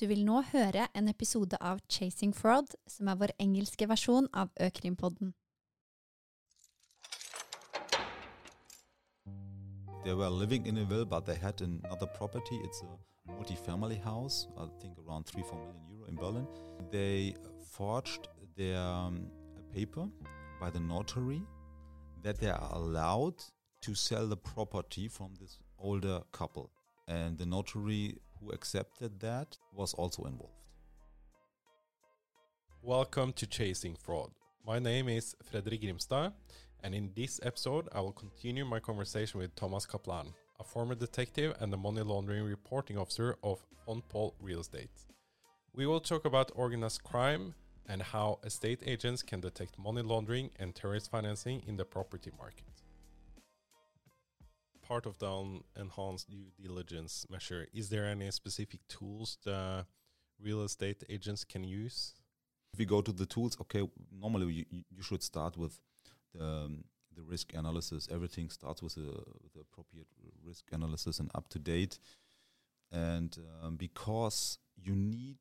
Du vil nå høre en episode av Chasing Fraud, som er vår engelske versjon av Økrimpodden. They were living in a will, but they had another property. It's a multi-family house, I think around three, four million euro in Berlin. They forged their um, paper by the notary that they are allowed to sell the property from this older couple. And the notary who accepted that was also involved. Welcome to Chasing Fraud. My name is Fredrik Grimstad, and in this episode, I will continue my conversation with Thomas Kaplan, a former detective and the money laundering reporting officer of Von Poll Real Estate. We will talk about organized crime and how estate agents can detect money laundering and terrorist financing in the property market. Part of the enhanced due diligence measure, is there any specific tools the real estate agents can use? If we go to the tools, okay, normally you, you should start with the, um, the risk analysis. Everything starts with, a, with the appropriate risk analysis and up to date. And um, because you need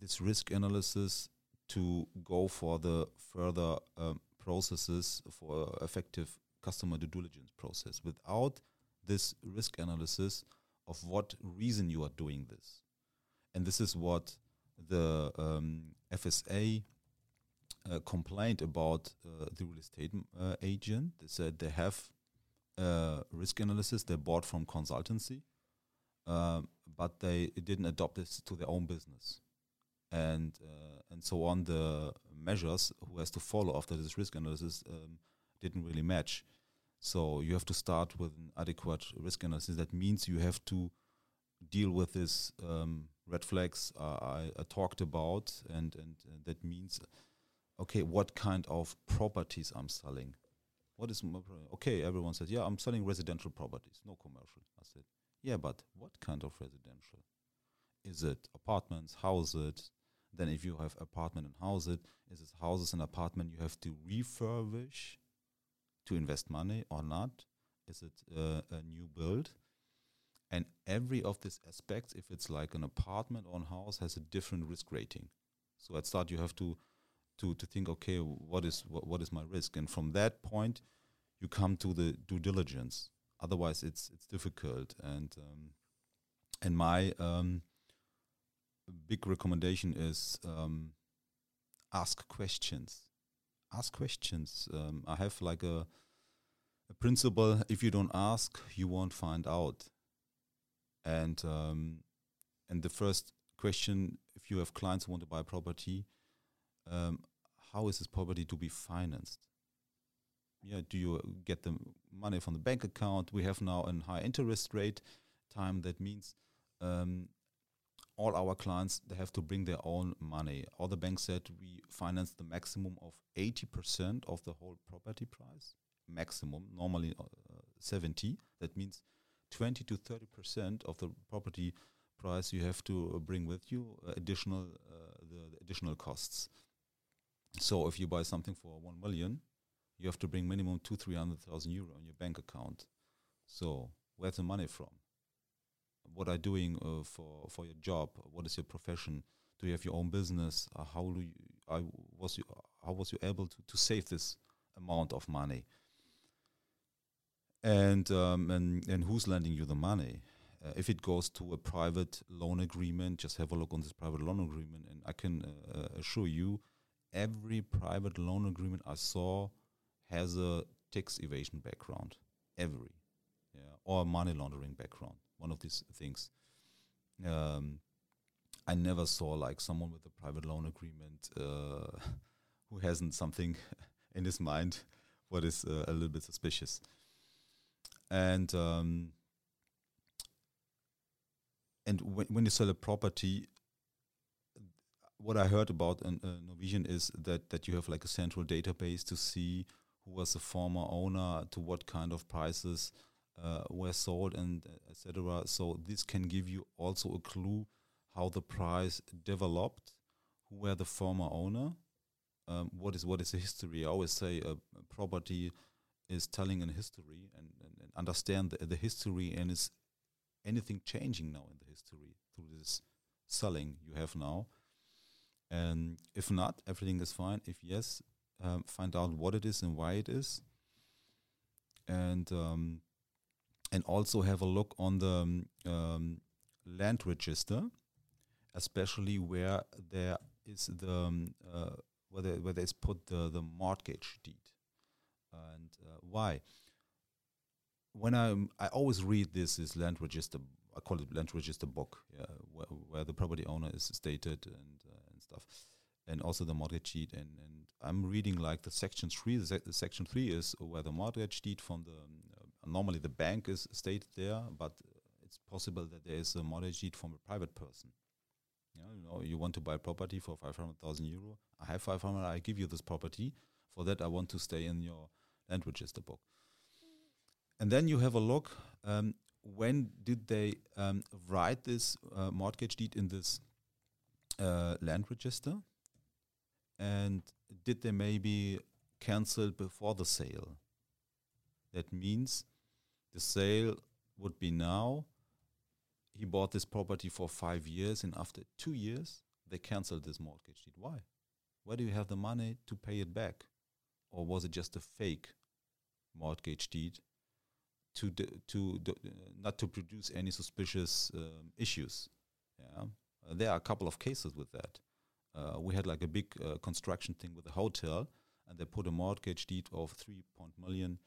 this risk analysis to go for the further um, processes for effective customer due diligence process without this risk analysis of what reason you are doing this. And this is what the um, FSA uh, complained about uh, the real estate uh, agent. They said they have risk analysis they bought from consultancy, um, but they didn't adopt this to their own business and uh, and so on. The measures who has to follow after this risk analysis um, didn't really match. So you have to start with an adequate risk analysis. That means you have to deal with this um, red flags uh, I, I, talked about, and and uh, that means, okay, what kind of properties I'm selling? What is my okay? Everyone says, yeah, I'm selling residential properties, no commercial. I said, yeah, but what kind of residential? Is it apartments, houses, then if you have apartment and houses, is it houses and apartment you have to refurbish to invest money or not? Is it uh, a new build? And every of these aspects, if it's like an apartment or a house, has a different risk rating. So at start you have to to to think, okay, what is what, what is my risk? And from that point, you come to the due diligence. Otherwise, it's it's difficult. And um, and my um, big recommendation is um, ask questions. Ask questions. Um, I have like a, a principle: if you don't ask, you won't find out. And um, and the first question, if you have clients who want to buy property, um, how is this property to be financed? Yeah, do you get the money from the bank account? We have now a high interest rate time. That means um, all our clients they have to bring their own money. All the banks said we finance the maximum of 80% of the whole property price. Maximum, normally uh, 70. That means 20 to 30% of the property price you have to uh, bring with you uh, additional uh, the, the, additional costs. So if you buy something for 1 million, you have to bring minimum 2 300,000 euro in your bank account. So where's the money from? What are you doing uh, for for your job? What is your profession? Do you have your own business? Uh, how do you, I was you how was you able to, to save this amount of money? And um, and and who's lending you the money? Uh, if it goes to a private loan agreement, just have a look on this private loan agreement, and I can uh, uh, assure you, every private loan agreement I saw has a tax evasion background. Every, yeah, or money laundering background one of these things. Um, I never saw like someone with a private loan agreement uh, who hasn't something in his mind what is uh, a little bit suspicious. And um, and when, when you sell a property, what I heard about in uh, Norwegian is that that you have like a central database to see who was the former owner, to what kind of prices uh, were sold and uh, etc. So this can give you also a clue how the price developed, who were the former owner, um, what is what is the history. I always say a, a property is telling a history and, and, and understand the, the, history and is anything changing now in the history through this selling you have now. And if not, everything is fine. If yes, um, find out what it is and why it is, and um, and also have a look on the um, um land register, especially where there is the um, uh, where there, where there's put the the mortgage deed, and uh, why. When I I always read this is land register I call it land register book, yeah, where, where the property owner is stated and uh, and stuff, and also the mortgage deed. And, and I'm reading like the section three. The, sec- the section three is where the mortgage deed from the uh, normally the bank is stated there, but it's possible that there is a mortgage deed from a private person. You know, you want to buy property for five hundred thousand euro. I have five hundred. I give you this property. For that, I want to stay in your land register book. And then you have a look. Um, when did they um, write this uh, mortgage deed in this uh, land register? And did they maybe cancel before the sale? That means the sale would be now. He bought this property for five years, and after two years, they canceled this mortgage deed. Why? Where do you have the money to pay it back? Or was it just a fake mortgage deed to to not to produce any suspicious um, issues. Yeah, uh, there are a couple of cases with that. Uh, we had like a big uh, construction thing with a hotel, and they put a mortgage deed of three point million,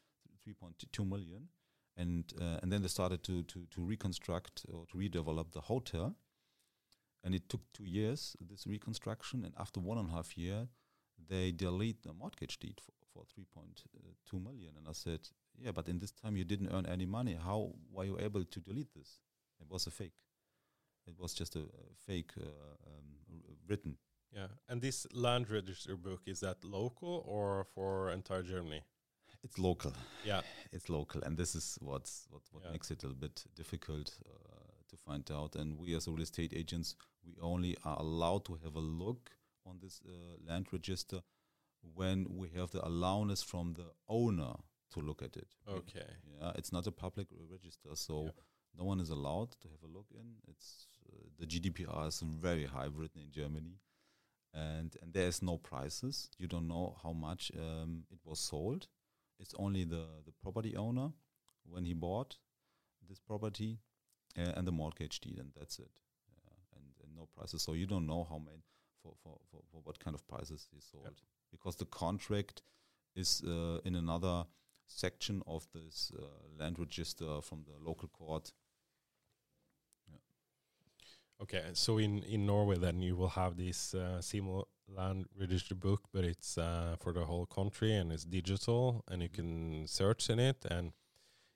three point two million, and uh, and then they started to to to reconstruct or to redevelop the hotel, and it took two years this reconstruction, and after one and a half year, they delete the mortgage deed for, for 3.2 million. And I said, yeah, but in this time you didn't earn any money. How were you able to delete this? It was a fake. It was just a, a fake uh, um, written. Yeah, and this land register book is that local or for entire Germany? It's local. Yeah, it's local, and this is what's what what yeah. makes it a little bit difficult uh, to find out. And we, as real estate agents, we only are allowed to have a look on this uh, land register when we have the allowance from the owner to look at it. Okay. Yeah, it's not a public register, so yeah. no one is allowed to have a look in. It's uh, the GDPR is very high written in Germany, and and there's no prices. You don't know how much um, it was sold. It's only the the property owner when he bought this property uh, and the mortgage deed, and that's it. Yeah, and, and no prices. So you don't know how many for, for, for, for what kind of prices he sold. Yep because the contract is uh, in another section of this uh, land register from the local court. Yeah. Okay, so in, in Norway, then you will have this uh, similar land register book, but it's uh, for the whole country and it's digital, and you can search in it. And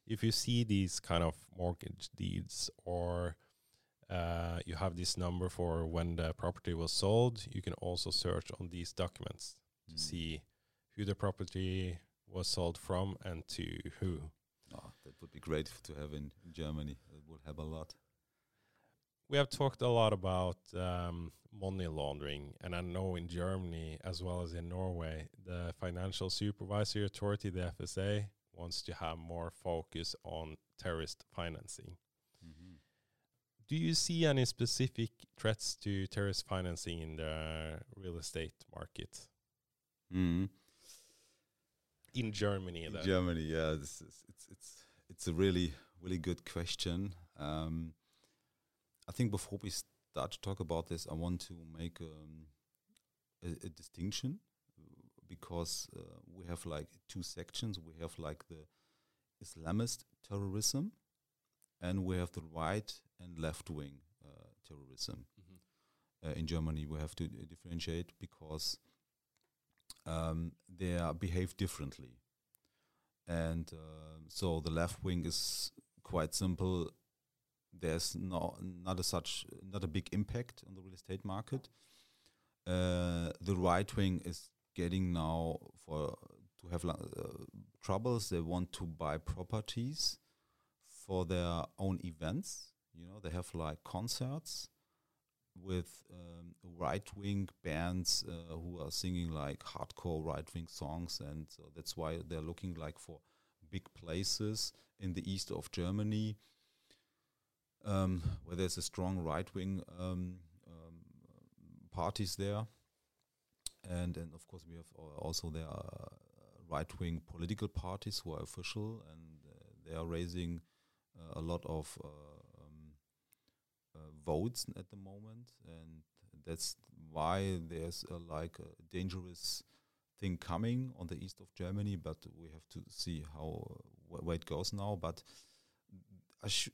if you see these kind of mortgage deeds or uh, you have this number for when the property was sold, you can also search on these documents to mm. see who the property was sold from and to who. Oh, that would be great to have in Germany. It would help a lot. We have talked a lot about um, money laundering, and I know in Germany as well as in Norway, the Financial Supervisory Authority, the FSA, wants to have more focus on terrorist financing. Mm-hmm. Do you see any specific threats to terrorist financing in the real estate market? Mm. In Germany, in Germany, yeah, it's, it's it's it's a really really good question. Um, I think before we start to talk about this, I want to make um, a, a, distinction because uh, we have like two sections. We have like the Islamist terrorism, and we have the right and left wing uh, terrorism. Mm-hmm. Uh, in Germany, we have to differentiate because um, they are behave differently. And uh, so the left wing is quite simple. There's no not a such not a big impact on the real estate market. Uh, the right wing is getting now for to have uh, troubles. They want to buy properties for their own events. You know, they have like concerts with um, right wing bands uh, who are singing like hardcore right wing songs, and so that's why they're looking like for big places in the east of Germany um, where there's a strong right wing um, parties there, and and of course we have also there are right wing political parties who are official and uh, they are raising uh, a lot of uh, um, uh, votes at the moment, and that's why there's a, like a dangerous thing coming on the east of Germany. But we have to see how wh- where it goes now. But I sh-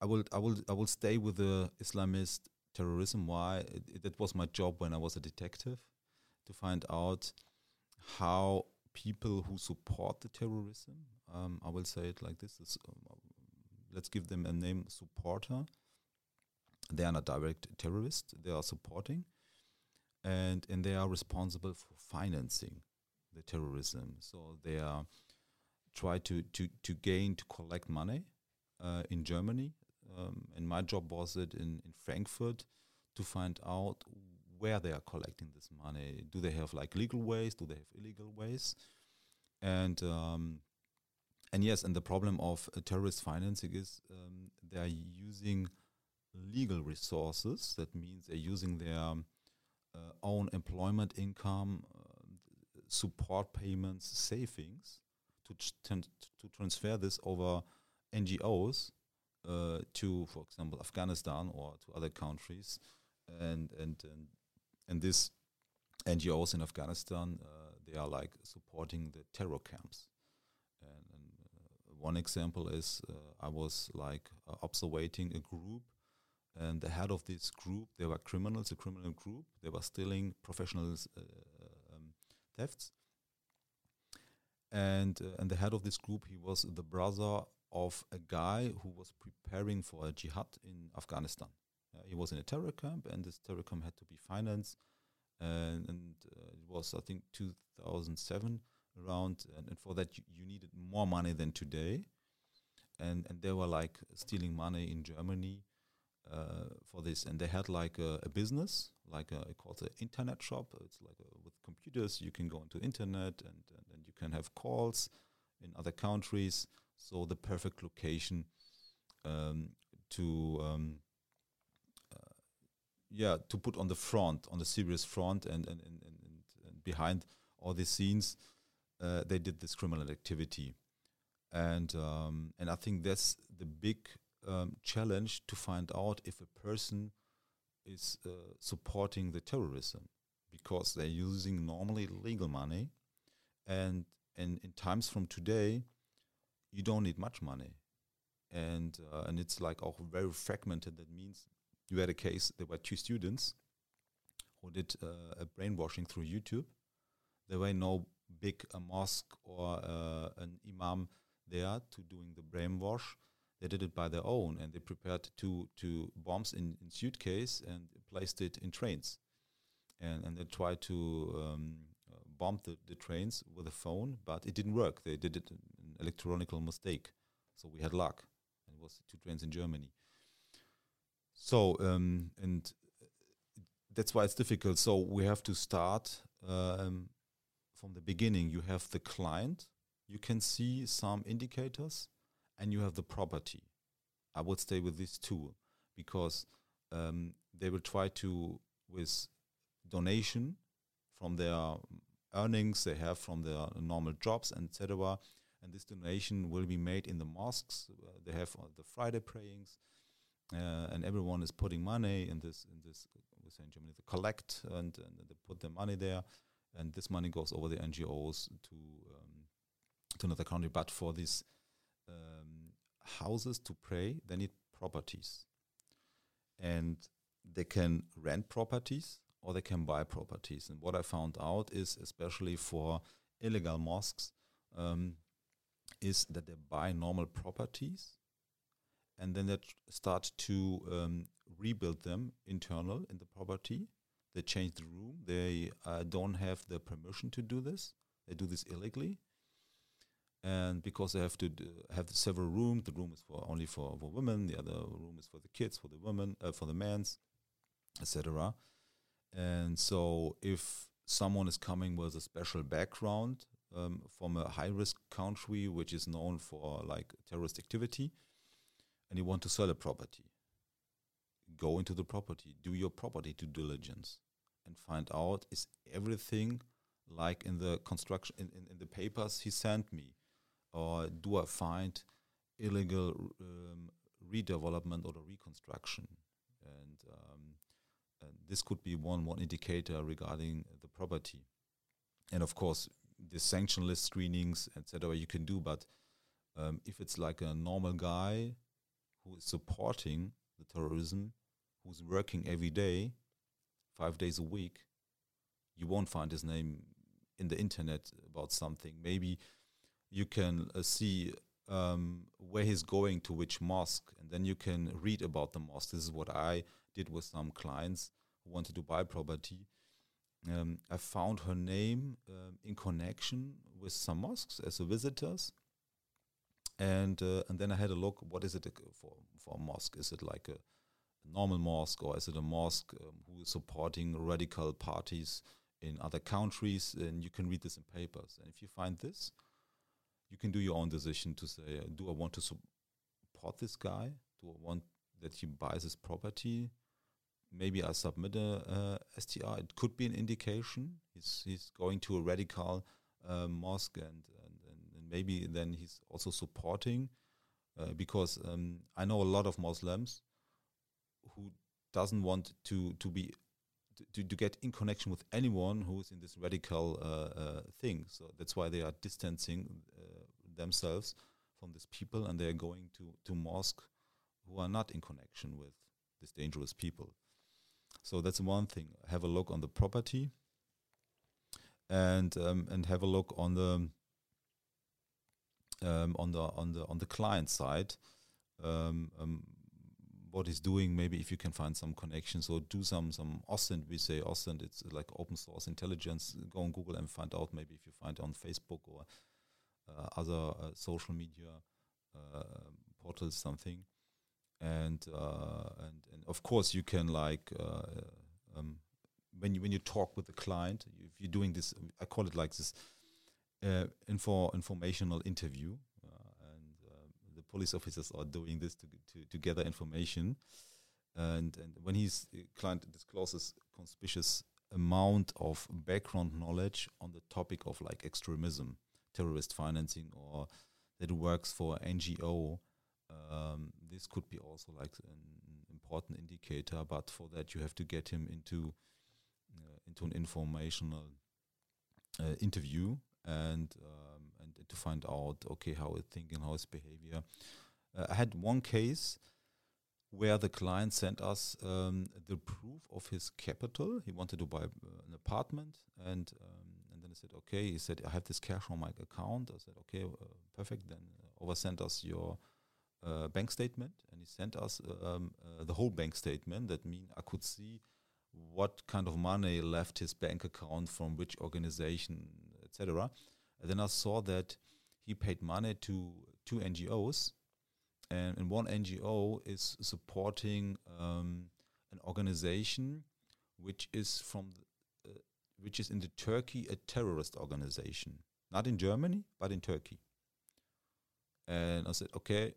I will I will I will stay with the Islamist terrorism. Why? It, that was my job when I was a detective to find out how people who support the terrorism, um, I will say it like this, is, um, let's give them a name, supporter. They are not direct terrorists, they are supporting, and, and they are responsible for financing the terrorism. So they are try to, to, to gain, to collect money uh, in Germany. Um, and my job was it in, in Frankfurt to find out where they are collecting this money. Do they have like legal ways? Do they have illegal ways? And um, and yes, and the problem of uh, terrorist financing is um, they are using legal resources. That means they're using their um, uh, own employment income, uh, support payments, savings to tr- to transfer this over NGOs uh, to, for example, Afghanistan or to other countries, and and and, and this NGOs in Afghanistan uh, they are like supporting the terror camps. And, and uh, one example is uh, I was like uh, observating a group, and the head of this group they were criminals, a criminal group. They were stealing professionals um, thefts. And uh, and the head of this group he was the brother of a guy who was preparing for a jihad in Afghanistan. Uh, he was in a terror camp, and this terror camp had to be financed. And, and uh, it was, I think, 2007 around. And, and for that, you, you, needed more money than today. And and they were like stealing money in Germany uh, for this. And they had like a, a business, like a, called an internet shop. It's like a, with computers, you can go into internet and, and, and you can have calls in other countries so the perfect location um, to um, uh, yeah to put on the front on the serious front and and, and, and, and behind all these scenes uh, they did this criminal activity. And um, and I think that's the big um, challenge to find out if a person is uh, supporting the terrorism because they're using normally legal money. And and in times from today you don't need much money, and uh, and it's like auch very fragmented. That means you had a case. There were two students who did uh, a brainwashing through YouTube. There were no big mosque or uh, an imam there to doing the brainwash. They did it by their own, and they prepared two two bombs in, in suitcase and placed it in trains, and and they tried to um, bomb the, the trains with a phone, but it didn't work. They did it electronical mistake. So we had luck. It was two trains in Germany. So um, and that's why it's difficult. So we have to start um, from the beginning. You have the client. You can see some indicators, and you have the property. I would stay with these two because um, they will try to with donation from their earnings they have from their normal jobs, etc and this donation will be made in the mosques. Uh, they have uh, the Friday prayings, uh, and everyone is putting money in this in this. We say in Germany, the collect, and, and they put their money there, and this money goes over the NGOs to um, to another country. But for these um, houses to pray, they need properties, and they can rent properties or they can buy properties. And what I found out is, especially for illegal mosques, um, is that they buy normal properties and then they tr- start to um, rebuild them internal in the property. They change the room. They uh, don't have the permission to do this. They do this illegally, and because they have to have several rooms, the room is for only for, for women. The other room is for the kids, for the women, uh, for the men's, etc. And so, if someone is coming with a special background, um, from a high risk country which is known for like terrorist activity and you want to sell a property go into the property do your property due diligence and find out is everything like in the construction in, in, in the papers he sent me, or do I find illegal um, redevelopment or reconstruction? And, um, and this could be one one indicator regarding the property. And of course, the sanction list screenings, etc. You can do, but um, if it's like a normal guy who is supporting the terrorism, who's working every day, five days a week, you won't find his name in the internet about something. Maybe you can uh, see um, where he's going to which mosque, and then you can read about the mosque. This is what I did with some clients who wanted to buy property. Um, I found her name um, in connection with some mosques as a visitors, and uh, and then I had a look. What is it for for a mosque? Is it like a, normal mosque, or is it a mosque um, who is supporting radical parties in other countries? And you can read this in papers. And if you find this, you can do your own decision to say, uh, do I want to support this guy? Do I want that he buys this property? Maybe I submit a, a STR. It could be an indication. He's he's going to a radical uh, mosque, and, and, and maybe then he's also supporting, uh, because um, I know a lot of Muslims who doesn't want to to be to, to get in connection with anyone who is in this radical uh, uh, thing. So that's why they are distancing uh, themselves from these people, and they are going to to mosque who are not in connection with these dangerous people. So that's one thing. Have a look on the property, and um, and have a look on the um, on the on the on the client side. Um, um what he's doing. Maybe if you can find some connections or do some some OSINT. We say OSINT. It's like open source intelligence. Go on Google and find out. Maybe if you find on Facebook or uh, other uh, social media uh, portals something. And, uh, and and of course you can like uh, um, when you when you talk with the client if you're doing this I call it like this info informational interview and the police officers are doing this to, to, to gather information. And, and when his uh, client discloses conspicuous amount of background knowledge on the topic of like extremism, terrorist financing, or that works for NGO, um, this could be also like an important indicator. But for that, you have to get him into uh, into an informational uh, interview and um, and to find out okay how it's thinking, how his behavior. Uh, I had one case where the client sent us um, the proof of his capital. He wanted to buy uh, an apartment, and um, and then I said, okay. He said, I have this cash on my account. I said, okay, uh, perfect. Then uh, over sent us your uh, bank statement, and he sent us um, uh, the whole bank statement. That means I could see what kind of money left his bank account from which organization, etc. And then I saw that he paid money to two NGOs, and, and one NGO is supporting um, an organization which is from the, uh, which is in the Turkey a terrorist organization, not in Germany but in Turkey. And I said, okay,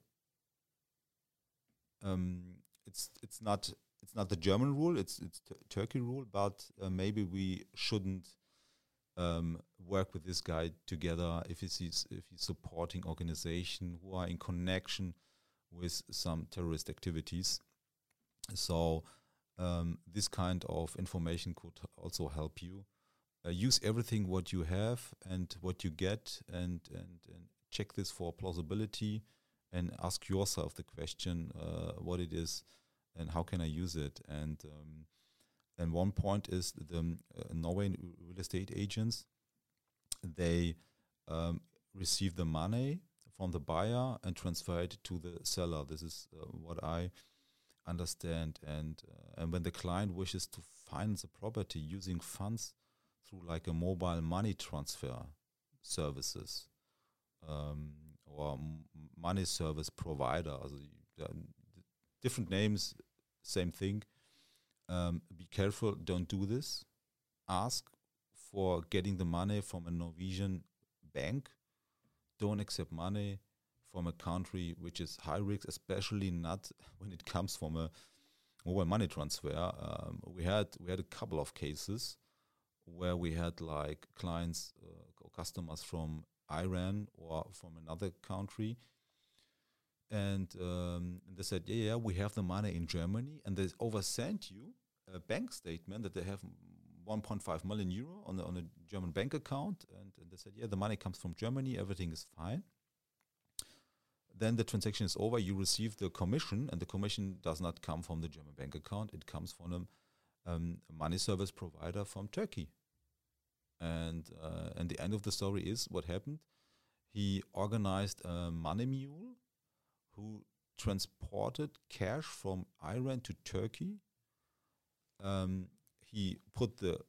um, it's it's not it's not the German rule, it's it's Turkey rule, but uh, maybe we shouldn't um, work with this guy together if he's if he's supporting organization who are in connection with some terrorist activities. So um, this kind of information could also help you. Uh, use everything what you have and what you get, and and, and check this for plausibility, and ask yourself the question uh, what it is and how can I use it and um, and one point is the um, uh, Norway real estate agents, they um, receive the money from the buyer and transfer it to the seller. This is uh, what I understand. And uh, and when the client wishes to finance a property using funds through like a mobile money transfer services um, or money service provider, also, different names, same thing um, be careful, don't do this. Ask for getting the money from a Norwegian bank. Don't accept money from a country which is high risk, especially not when it comes from a mobile money transfer, um, we had we had a couple of cases where we had like clients uh, or customers from Iran or from another country, and um, they said, yeah, yeah, we have the money in Germany, and they oversent you a bank statement that they have 1.5 million euro on the, on a German bank account, and, and they said, yeah, the money comes from Germany, everything is fine then the transaction is over. You receive the commission, and the commission does not come from the German bank account. It comes from a, um, a money service provider from Turkey. And uh, and the end of the story is what happened. He organized a money mule who transported cash from Iran to Turkey. Um, he put the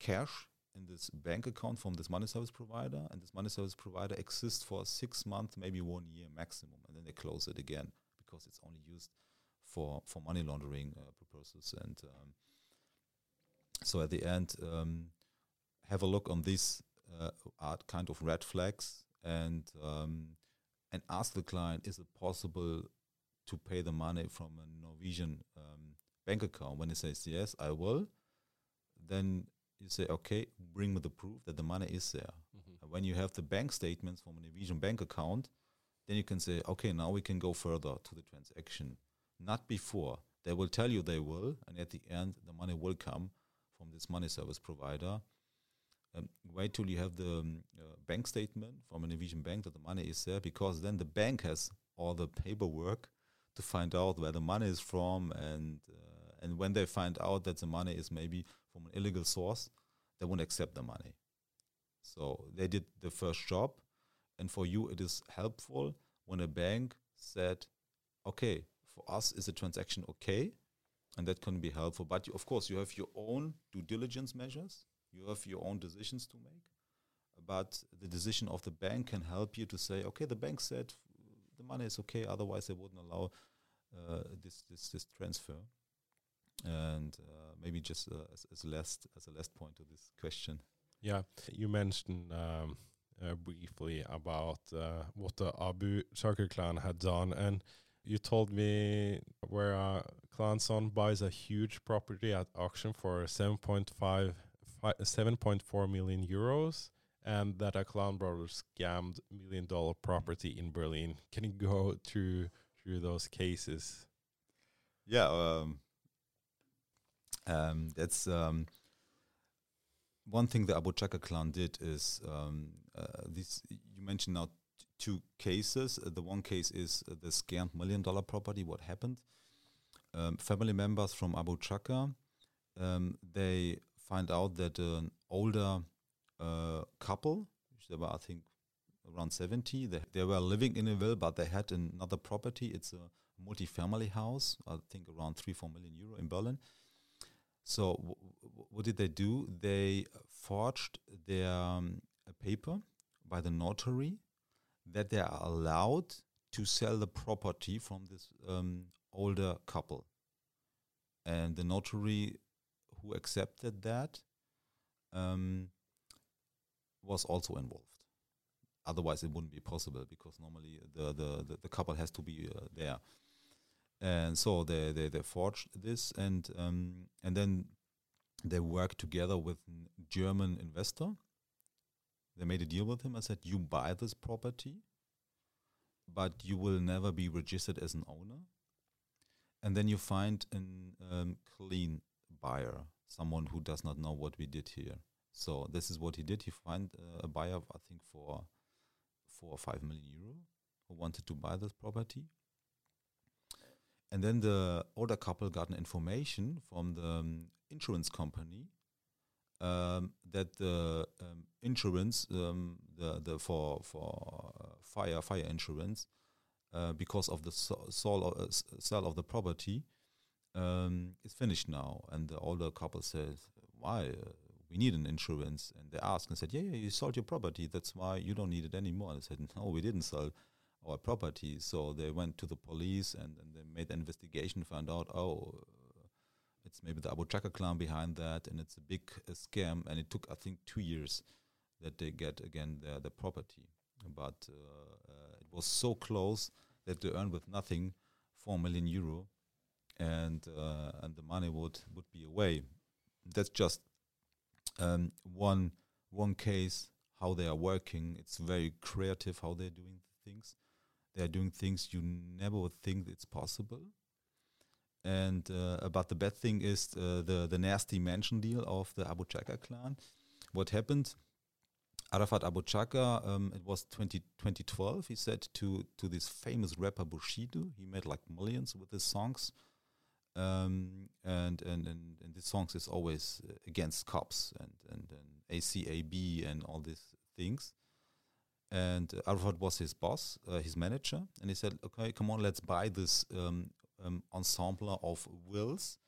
cash in this bank account from this money service provider, and this money service provider exists for six months, maybe one year maximum, and then they close it again because it's only used for for money laundering uh, purposes. And um, so at the end, um, have a look on these uh, art kind of red flags and um, and ask the client: Is it possible to pay the money from a Norwegian um, bank account? When he says yes, I will, then you say, okay, bring me the proof that the money is there. Mm-hmm. when you have the bank statements from a Norwegian bank account, then you can say, okay, now we can go further to the transaction. Not before. They will tell you they will, and at the end, the money will come from this money service provider. Um, wait till you have the um, uh, bank statement from a Norwegian bank that the money is there, because then the bank has all the paperwork to find out where the money is from, and uh, and when they find out that the money is maybe from an illegal source, they won't accept the money. So they did the first job, and for you it is helpful when a bank said, "Okay, for us is a transaction okay," and that can be helpful. But you, of course, you have your own due diligence measures. You have your own decisions to make. But the decision of the bank can help you to say, "Okay, the bank said the money is okay. Otherwise, they wouldn't allow uh, this this this transfer." and uh, maybe just uh, as, as last as a last point to this question. Yeah, you mentioned um, uh, briefly about uh, what the Abu Chakr clan had done, and you told me where a clan son buys a huge property at auction for 7.5 7.4 million euros and that a clan brother scammed million dollar property in Berlin. Can you go through through those cases? Yeah, um, um, that's um, one thing the Abou-Chaker clan did is um, uh, this. You mentioned now two cases. Uh, the one case is uh, the scammed million dollar property. What happened? Um, family members from Abou-Chaker um, they find out that an older uh, couple, they were I think around 70, they, they were living in a will, but they had another property. It's a multi-family house, I think around three, four million euro in Berlin. So w- w- what did they do? They forged their um, paper by the notary that they are allowed to sell the property from this um, older couple. And the notary who accepted that um, was also involved. Otherwise, it wouldn't be possible because normally the the, the, the couple has to be uh, there and so they they, they forged this and um, and then they worked together with a German investor. They made a deal with him. I said, "You buy this property, but you will never be registered as an owner." And then you find a um, clean buyer, someone who does not know what we did here. So this is what he did. He found uh, a buyer, I think, for four or five million euro, who wanted to buy this property and then the older couple got an information from the um, insurance company um, that the um, insurance, um, the the for for uh, fire fire insurance, uh, because of the so- sale uh, sale of the property, um, is finished now. And the older couple says, "Why? Uh, we need an insurance." And they asked and said, "Yeah, yeah, you sold your property. That's why you don't need it anymore." And I said, "No, we didn't sell." our property. So they went to the police and, and they made an investigation, found out, oh, uh, it's maybe the Abou-Chaker clan behind that, and it's a big uh, scam. And it took, I think, two years that they get again their, the property. But uh, uh, it was so close that they earned with nothing four million euro. And uh, and the money would would be away. That's just um, one one case how they are working. It's very creative how they're doing things. They are doing things you never would think it's possible. And uh, but the bad thing is uh, the the nasty mansion deal of the Abou-Chaker clan. What happened? Arafat Abou-Chaker, um, it was 20, 2012, he said to, to this famous rapper Bushido, he made like millions with his songs. Um, and, and, and, and this songs is always uh, against cops and, and, and ACAB and all these things. And uh, Arafat was his boss, uh, his manager, and he said, okay, come on, let's buy this um, um, ensemble of wills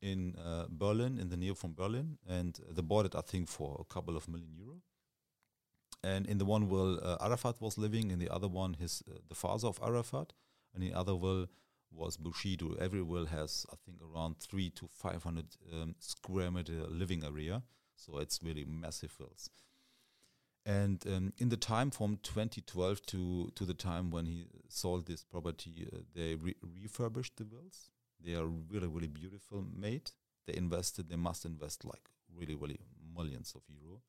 in uh, Berlin, in the near from Berlin. And they bought it, I think, for a couple of million euro and in the one will uh, Arafat was living, in the other one his uh, the father of Arafat, and the other will was Bushido. Every will has I think around three to five hundred um, square meter living area, so it's really massive wills. And um, in the time from 2012 to to the time when he sold this property, uh, they re refurbished the wills. They are really really beautiful made. They invested. They must invest like really really millions of euro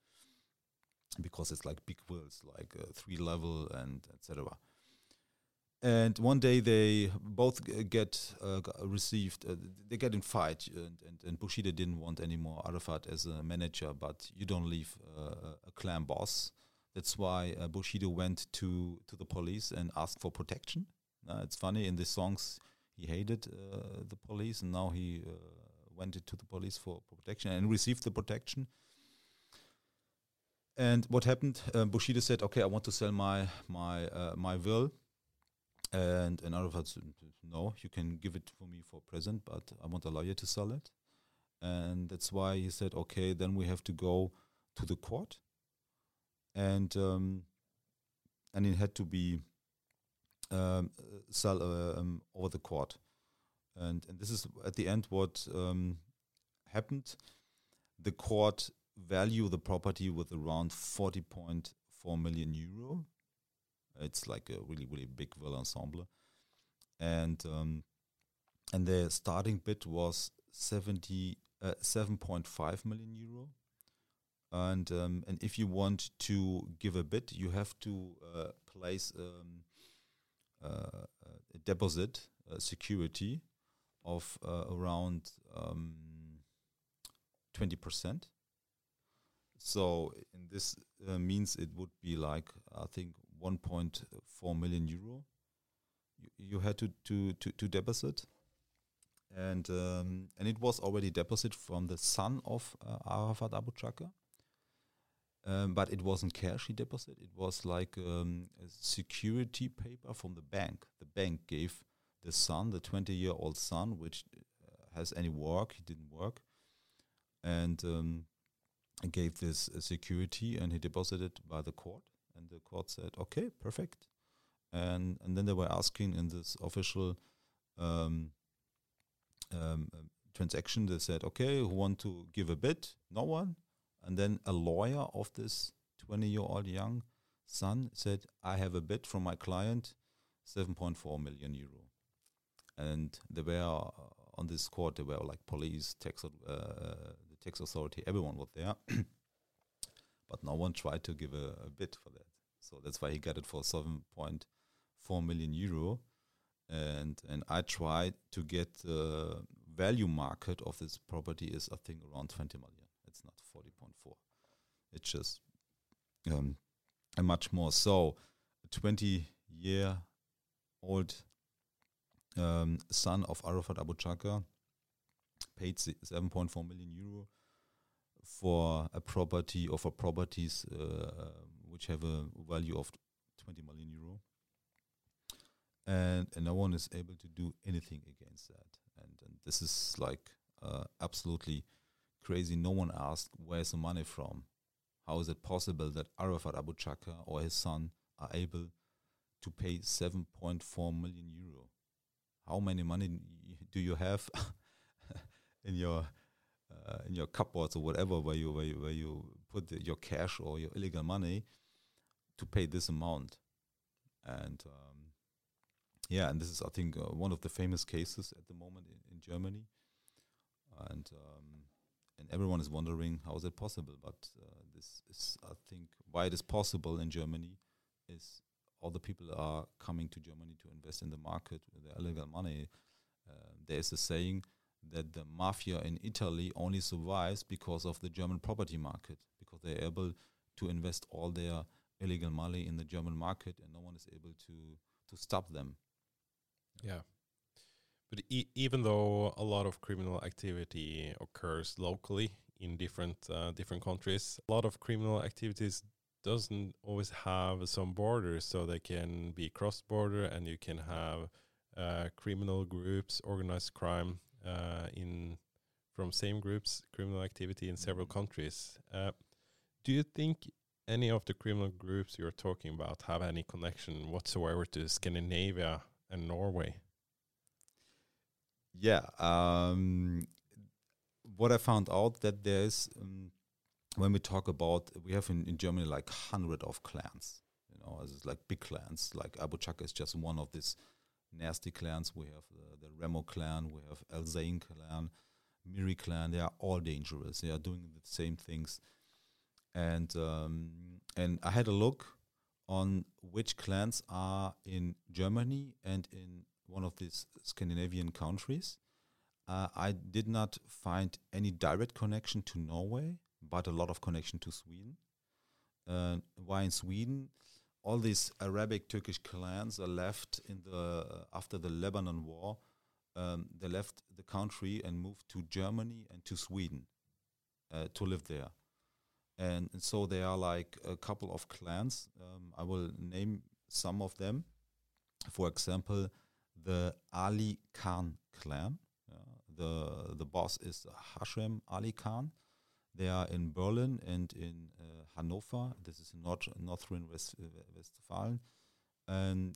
because it's like big wills, like uh, three level and etc. And one day they both get uh, received. Uh, they get in fight, and, and, and Bushido didn't want anymore Arafat as a manager. But you don't leave uh, a clan boss. That's why uh, Bushido went to to the police and asked for protection. Uh, it's funny in the songs he hated the police, and now he went to the police for protection and received the protection and what happened? Uh, Bushido said, "Okay, I want to sell my my uh, my will," and and Arafat said, "No, you can give it for me for present, but I want a lawyer to sell it." And that's why he said, "Okay, then we have to go to the court," and um, and it had to be um, sell um, over the court, and and this is at the end what um, happened. The court value the property with around 40.4 million euro. It's like a really, really big villa ensemble. And um, and the starting bid was 70, uh, 7.5 million euro. And um, and if you want to give a bid, you have to uh, place um, uh, a deposit, security of uh, around um, 20%. So in this uh, means it would be like I think 1.4 million euro. You, you had to to to, to deposit, and um, and it was already deposit from the son of uh, Arafat Abou-Chaker. Um, but it wasn't cash he deposited. It was like um, a security paper from the bank. The bank gave the son, the 20-year-old son, which uh, has any work, he didn't work, and um, gave this uh, security and he deposited by the court and the court said okay perfect. And and then they were asking in this official um, um, um transaction they said okay who want to give a bid? No one. And then a lawyer of this 20 year old young son said i have a bid from my client 7.4 million euro. And they were uh, on this court there were like police tax uh, tax authority, everyone was there. but no one tried to give a, a, bid for that. So that's why he got it for 7.4 million euro. And and I tried to get the value market of this property is I think around 20 million. It's not 40.4. It's just um, a much more. So a 20 year old um, son of Arafat Abou-Chaker paid 7.4 million euro for a property or for properties uh, which have a value of 20 million euro. And, and no one is able to do anything against that. And, and this is like uh, absolutely crazy. No one asked where's the money from. How is it possible that Arafat Abou-Chaker or his son are able to pay 7.4 million euro? How many money do you have in your uh, in your cupboards or whatever where you where you, where you put the, your cash or your illegal money to pay this amount and um, yeah, and this is I think uh, one of the famous cases at the moment in, in Germany, and um, and everyone is wondering how is it possible. But uh, this is I think why it is possible in Germany is all the people are coming to Germany to invest in the market with their illegal money. Uh, there is a saying that the mafia in Italy only survives because of the German property market, because they're able to invest all their illegal money in the German market, and no one is able to to stop them. Yeah. But e- even though a lot of criminal activity occurs locally in different uh, different countries, a lot of criminal activities doesn't always have some borders, so they can be cross border, and you can have uh, criminal groups, organized crime uh, in from same groups, criminal activity in several countries. Uh, do you think any of the criminal groups you're talking about have any connection whatsoever to Scandinavia and Norway? Yeah. Um, what I found out that there's um, when we talk about we have in, in Germany like hundred of clans. You know, it's like big clans. Like Abou-Chaker is just one of these nasty clans. We have the, the Remmo clan. We have El Zain clan, Miri clan. They are all dangerous. They are doing the same things. And um, and I had a look on which clans are in Germany and in one of these Scandinavian countries. Uh, I did not find any direct connection to Norway, but a lot of connection to Sweden. Uh, why in Sweden? All these Arabic Turkish clans are left in the after the Lebanon war. Um, they left the country and moved to Germany and to Sweden uh, to live there. And, and, so there are like a couple of clans. Um, I will name some of them. For example, the Ali Khan clan. the the boss is Hashem Ali Khan. They are in Berlin and in uh, Hanover. This is in North, Northern West, uh, And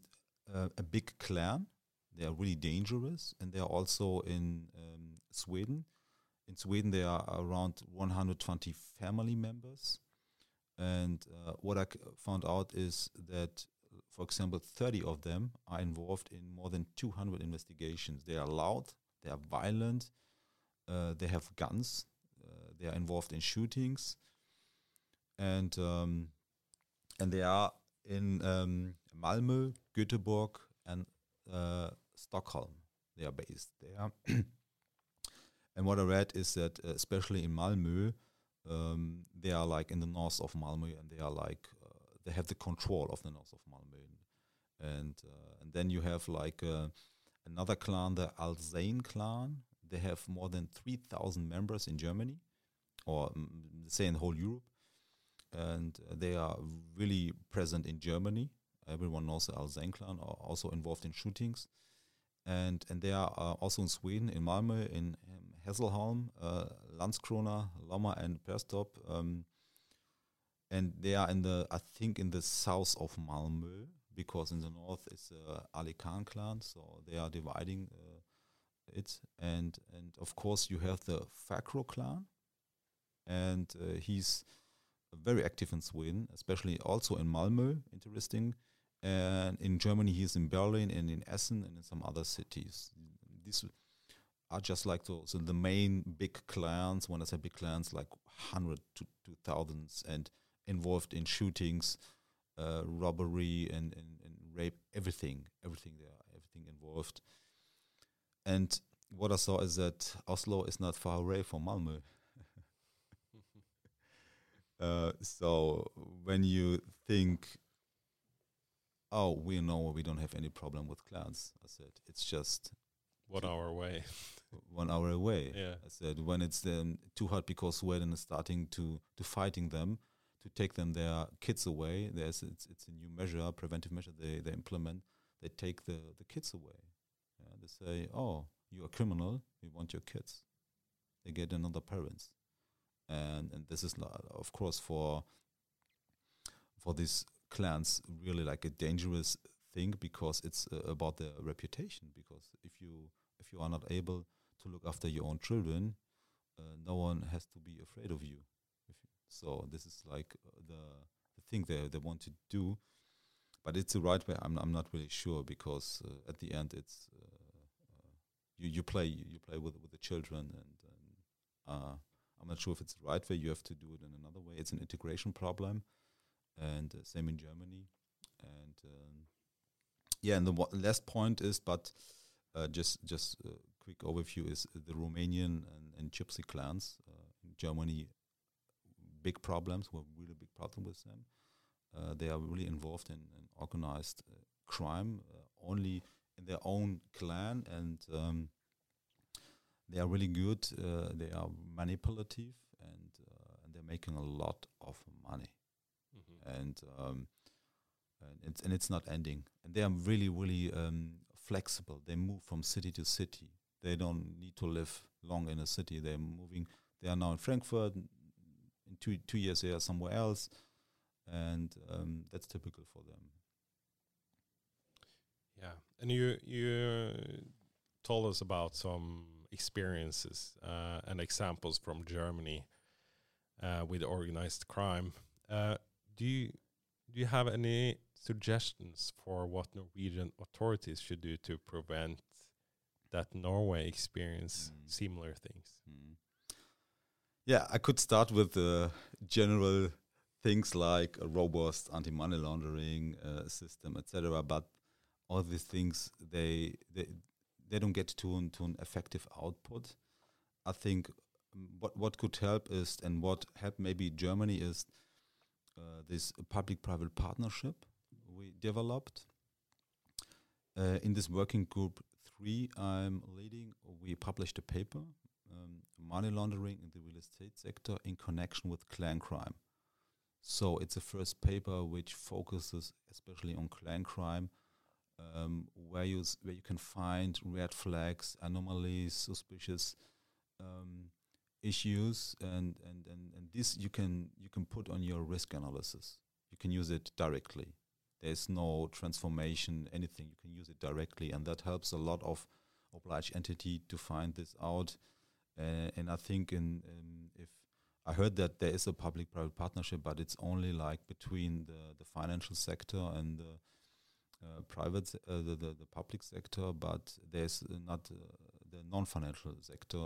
uh, a big clan. They are really dangerous. And they are also in um, Sweden. In Sweden, there are around 120 family members. And uh, what I found out is that, for example, 30 of them are involved in more than 200 investigations. They are loud, they are violent, uh, they have guns, they are involved in shootings, and um, and they are in um, Malmö, Göteborg, and uh, Stockholm. They are based there. and what I read is that, uh, especially in Malmö, um, they are like in the north of Malmö, and they are like uh, they have the control of the north of Malmö, and uh, and then you have like another clan, the Al Zain clan, they have more than 3,000 members in Germany, or mm, say in whole Europe. And they are really present in Germany. Everyone knows the Al Zain clan are also involved in shootings. And, and they are uh, also in Sweden, in Malmö, in um, Hässleholm, uh, Landskrona, Lomma, and Perstorp. Um, and they are in the, I think, in the south of Malmö, because in the north is uh, Ali Khan clan, so they are dividing uh, it, and and of course you have the Fakro clan, and uh, he's very active in Sweden, especially also in Malmö. Interesting, and in Germany he's in Berlin and in Essen and in some other cities. These are just like those the main big clans. When I say big clans, like hundred to two thousands, and involved in shootings, uh, robbery, and, and, and rape. Everything, everything there, everything involved. And what I saw is that Oslo is not far away from Malmö. uh, so when you think, oh, we know we don't have any problem with clans, I said it's just one hour away. one hour away. Yeah. I said when it's um, too hot because Sweden is starting to to fighting them to take them their kids away. There's it's it's a new measure, preventive measure they they implement. They take the the kids away they say, "Oh, you're a criminal. We want your kids." They get another parents, and and this is of course for for these clans really like a dangerous thing because it's uh, about their reputation. Because if you if you are not able to look after your own children, uh, no one has to be afraid of you. so this is like uh, the the thing they they want to do but it's the right way. I'm I'm not really sure because uh, at the end it's uh, you you play you play with with the children and, and uh, I'm not sure if it's the right way. You have to do it in another way. It's an integration problem, and uh, same in Germany. And um, yeah, and the last point is, but uh, just just a quick overview is the Romanian and, and Gypsy clans uh, in Germany. Big problems. We have really big problem with them. Uh, they are really involved in, in organized uh, crime, uh, only in their own clan, and um, they are really good. Uh, they are manipulative, and uh, and they're making a lot of money, Mhm. and um, and it's and it's not ending. And they are really really um, flexible. They move from city to city. They don't need to live long in a city. They're moving. They are now in Frankfurt. In two two years, they are somewhere else, and um, that's typical for them. Yeah, and you you told us about some experiences uh, and examples from Germany uh, with organized crime. Uh, do you do you have any suggestions for what Norwegian authorities should do to prevent that Norway experience Mm. similar things? Mm. Yeah, I could start with the general things like a robust anti-money laundering uh, system, etc. But all these things they they they don't get to an, to an effective output. I think um, what what could help is and what helped maybe Germany is uh, this public-private partnership we developed. Uh, in this working group three I'm leading, we published a paper um, money laundering in the real estate sector in connection with clan crime. So it's the first paper which focuses especially on clan crime, um, where you where you can find red flags, anomalies, suspicious um, issues, and, and, and, and this you can you can put on your risk analysis. You can use it directly. There's no transformation, anything. You can use it directly, and that helps a lot of obliged entity to find this out. Uh, and I think in if I heard that there is a public-private partnership, but it's only like between the, the financial sector and the private, se- uh, the, the the public sector, but there's uh, not uh, the non-financial sector,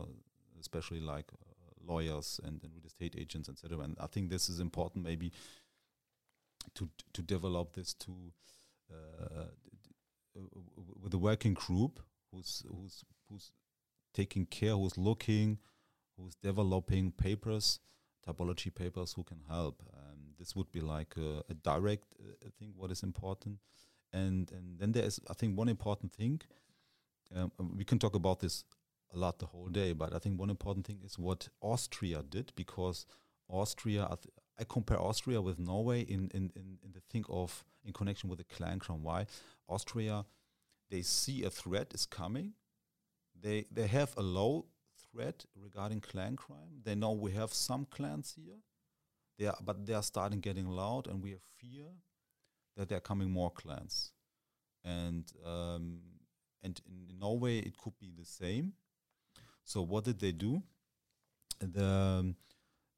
especially like uh, lawyers and, and real estate agents, etc. And I think this is important, maybe to to develop this to uh, uh, with a working group who's who's who's taking care, who's looking, who's developing papers, typology papers, who can help. Um, this would be like a, a direct uh, thing. What is important, and and then there is, I think, one important thing. Um, um, we can talk about this a lot the whole day, but I think one important thing is what Austria did because Austria. I, th- I compare Austria with Norway in, in, in, in the thing of in connection with the clan crime. Why? Austria, they see a threat is coming. They they have a low threat regarding clan crime. They know we have some clans here. They are, but they are starting getting loud, and we have fear that there are coming more clans. And um, and in Norway, it could be the same. So what did they do? The um,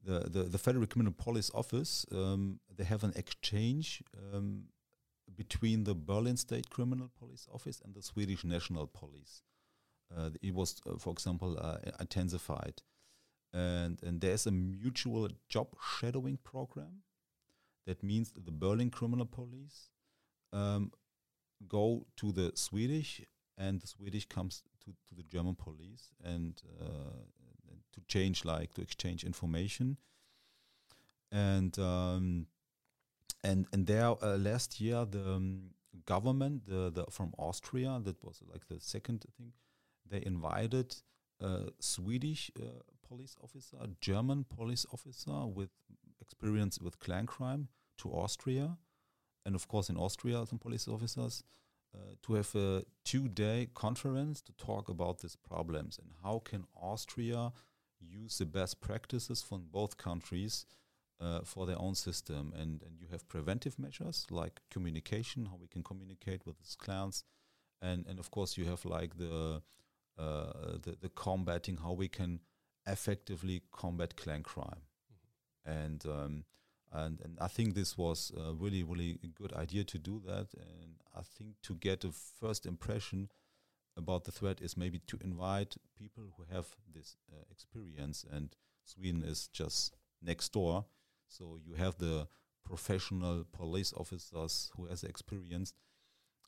the, the, the Federal Criminal Police Office, um, they have an exchange um, between the Berlin State Criminal Police Office and the Swedish National Police. Uh, it was, uh, for example, uh, intensified. And, and there's a mutual job shadowing program. That means the Berlin Criminal Police um, go to the Swedish, and the Swedish comes to, to the German police, and uh, to change like to exchange information. And um, and and there uh, last year the um, government the, the from Austria that was like the second thing they invited a Swedish uh, police officer a German police officer with experience with clan crime to Austria and of course in Austria some police officers uh, to have a two-day conference to talk about these problems and how can Austria use the best practices from both countries uh, for their own system. And, and you have preventive measures like communication, how we can communicate with these clans. And, and of course, you have like the, uh, the, the combating, how we can effectively combat clan crime. And um, and and I think this was a really really good idea to do that. And I think to get a first impression about the threat is maybe to invite people who have this uh, experience. And Sweden is just next door, so you have the professional police officers who has experience.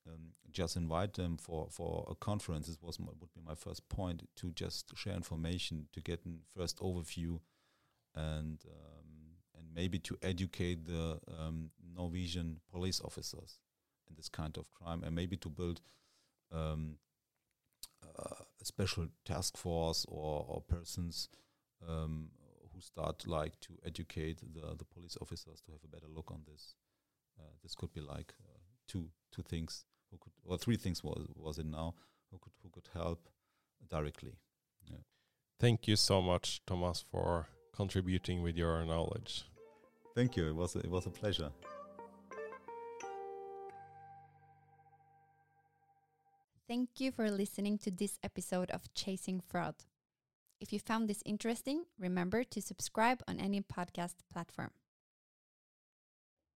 Um, just invite them for, for a conference. This was my, would be my first point to just share information, to get a first overview, and um, maybe to educate the um, Norwegian police officers in this kind of crime, and maybe to build um, uh, a special task force or, or persons um, who start like to educate the, the police officers to have a better look on this. Uh, this could be like uh, two two things who could or three things was was it now who could who could help directly. Yeah. Thank you so much, Thomas, for contributing with your knowledge. Thank you. It was a, it was a pleasure. Thank you for listening to this episode of Chasing Fraud. If you found this interesting, remember to subscribe on any podcast platform.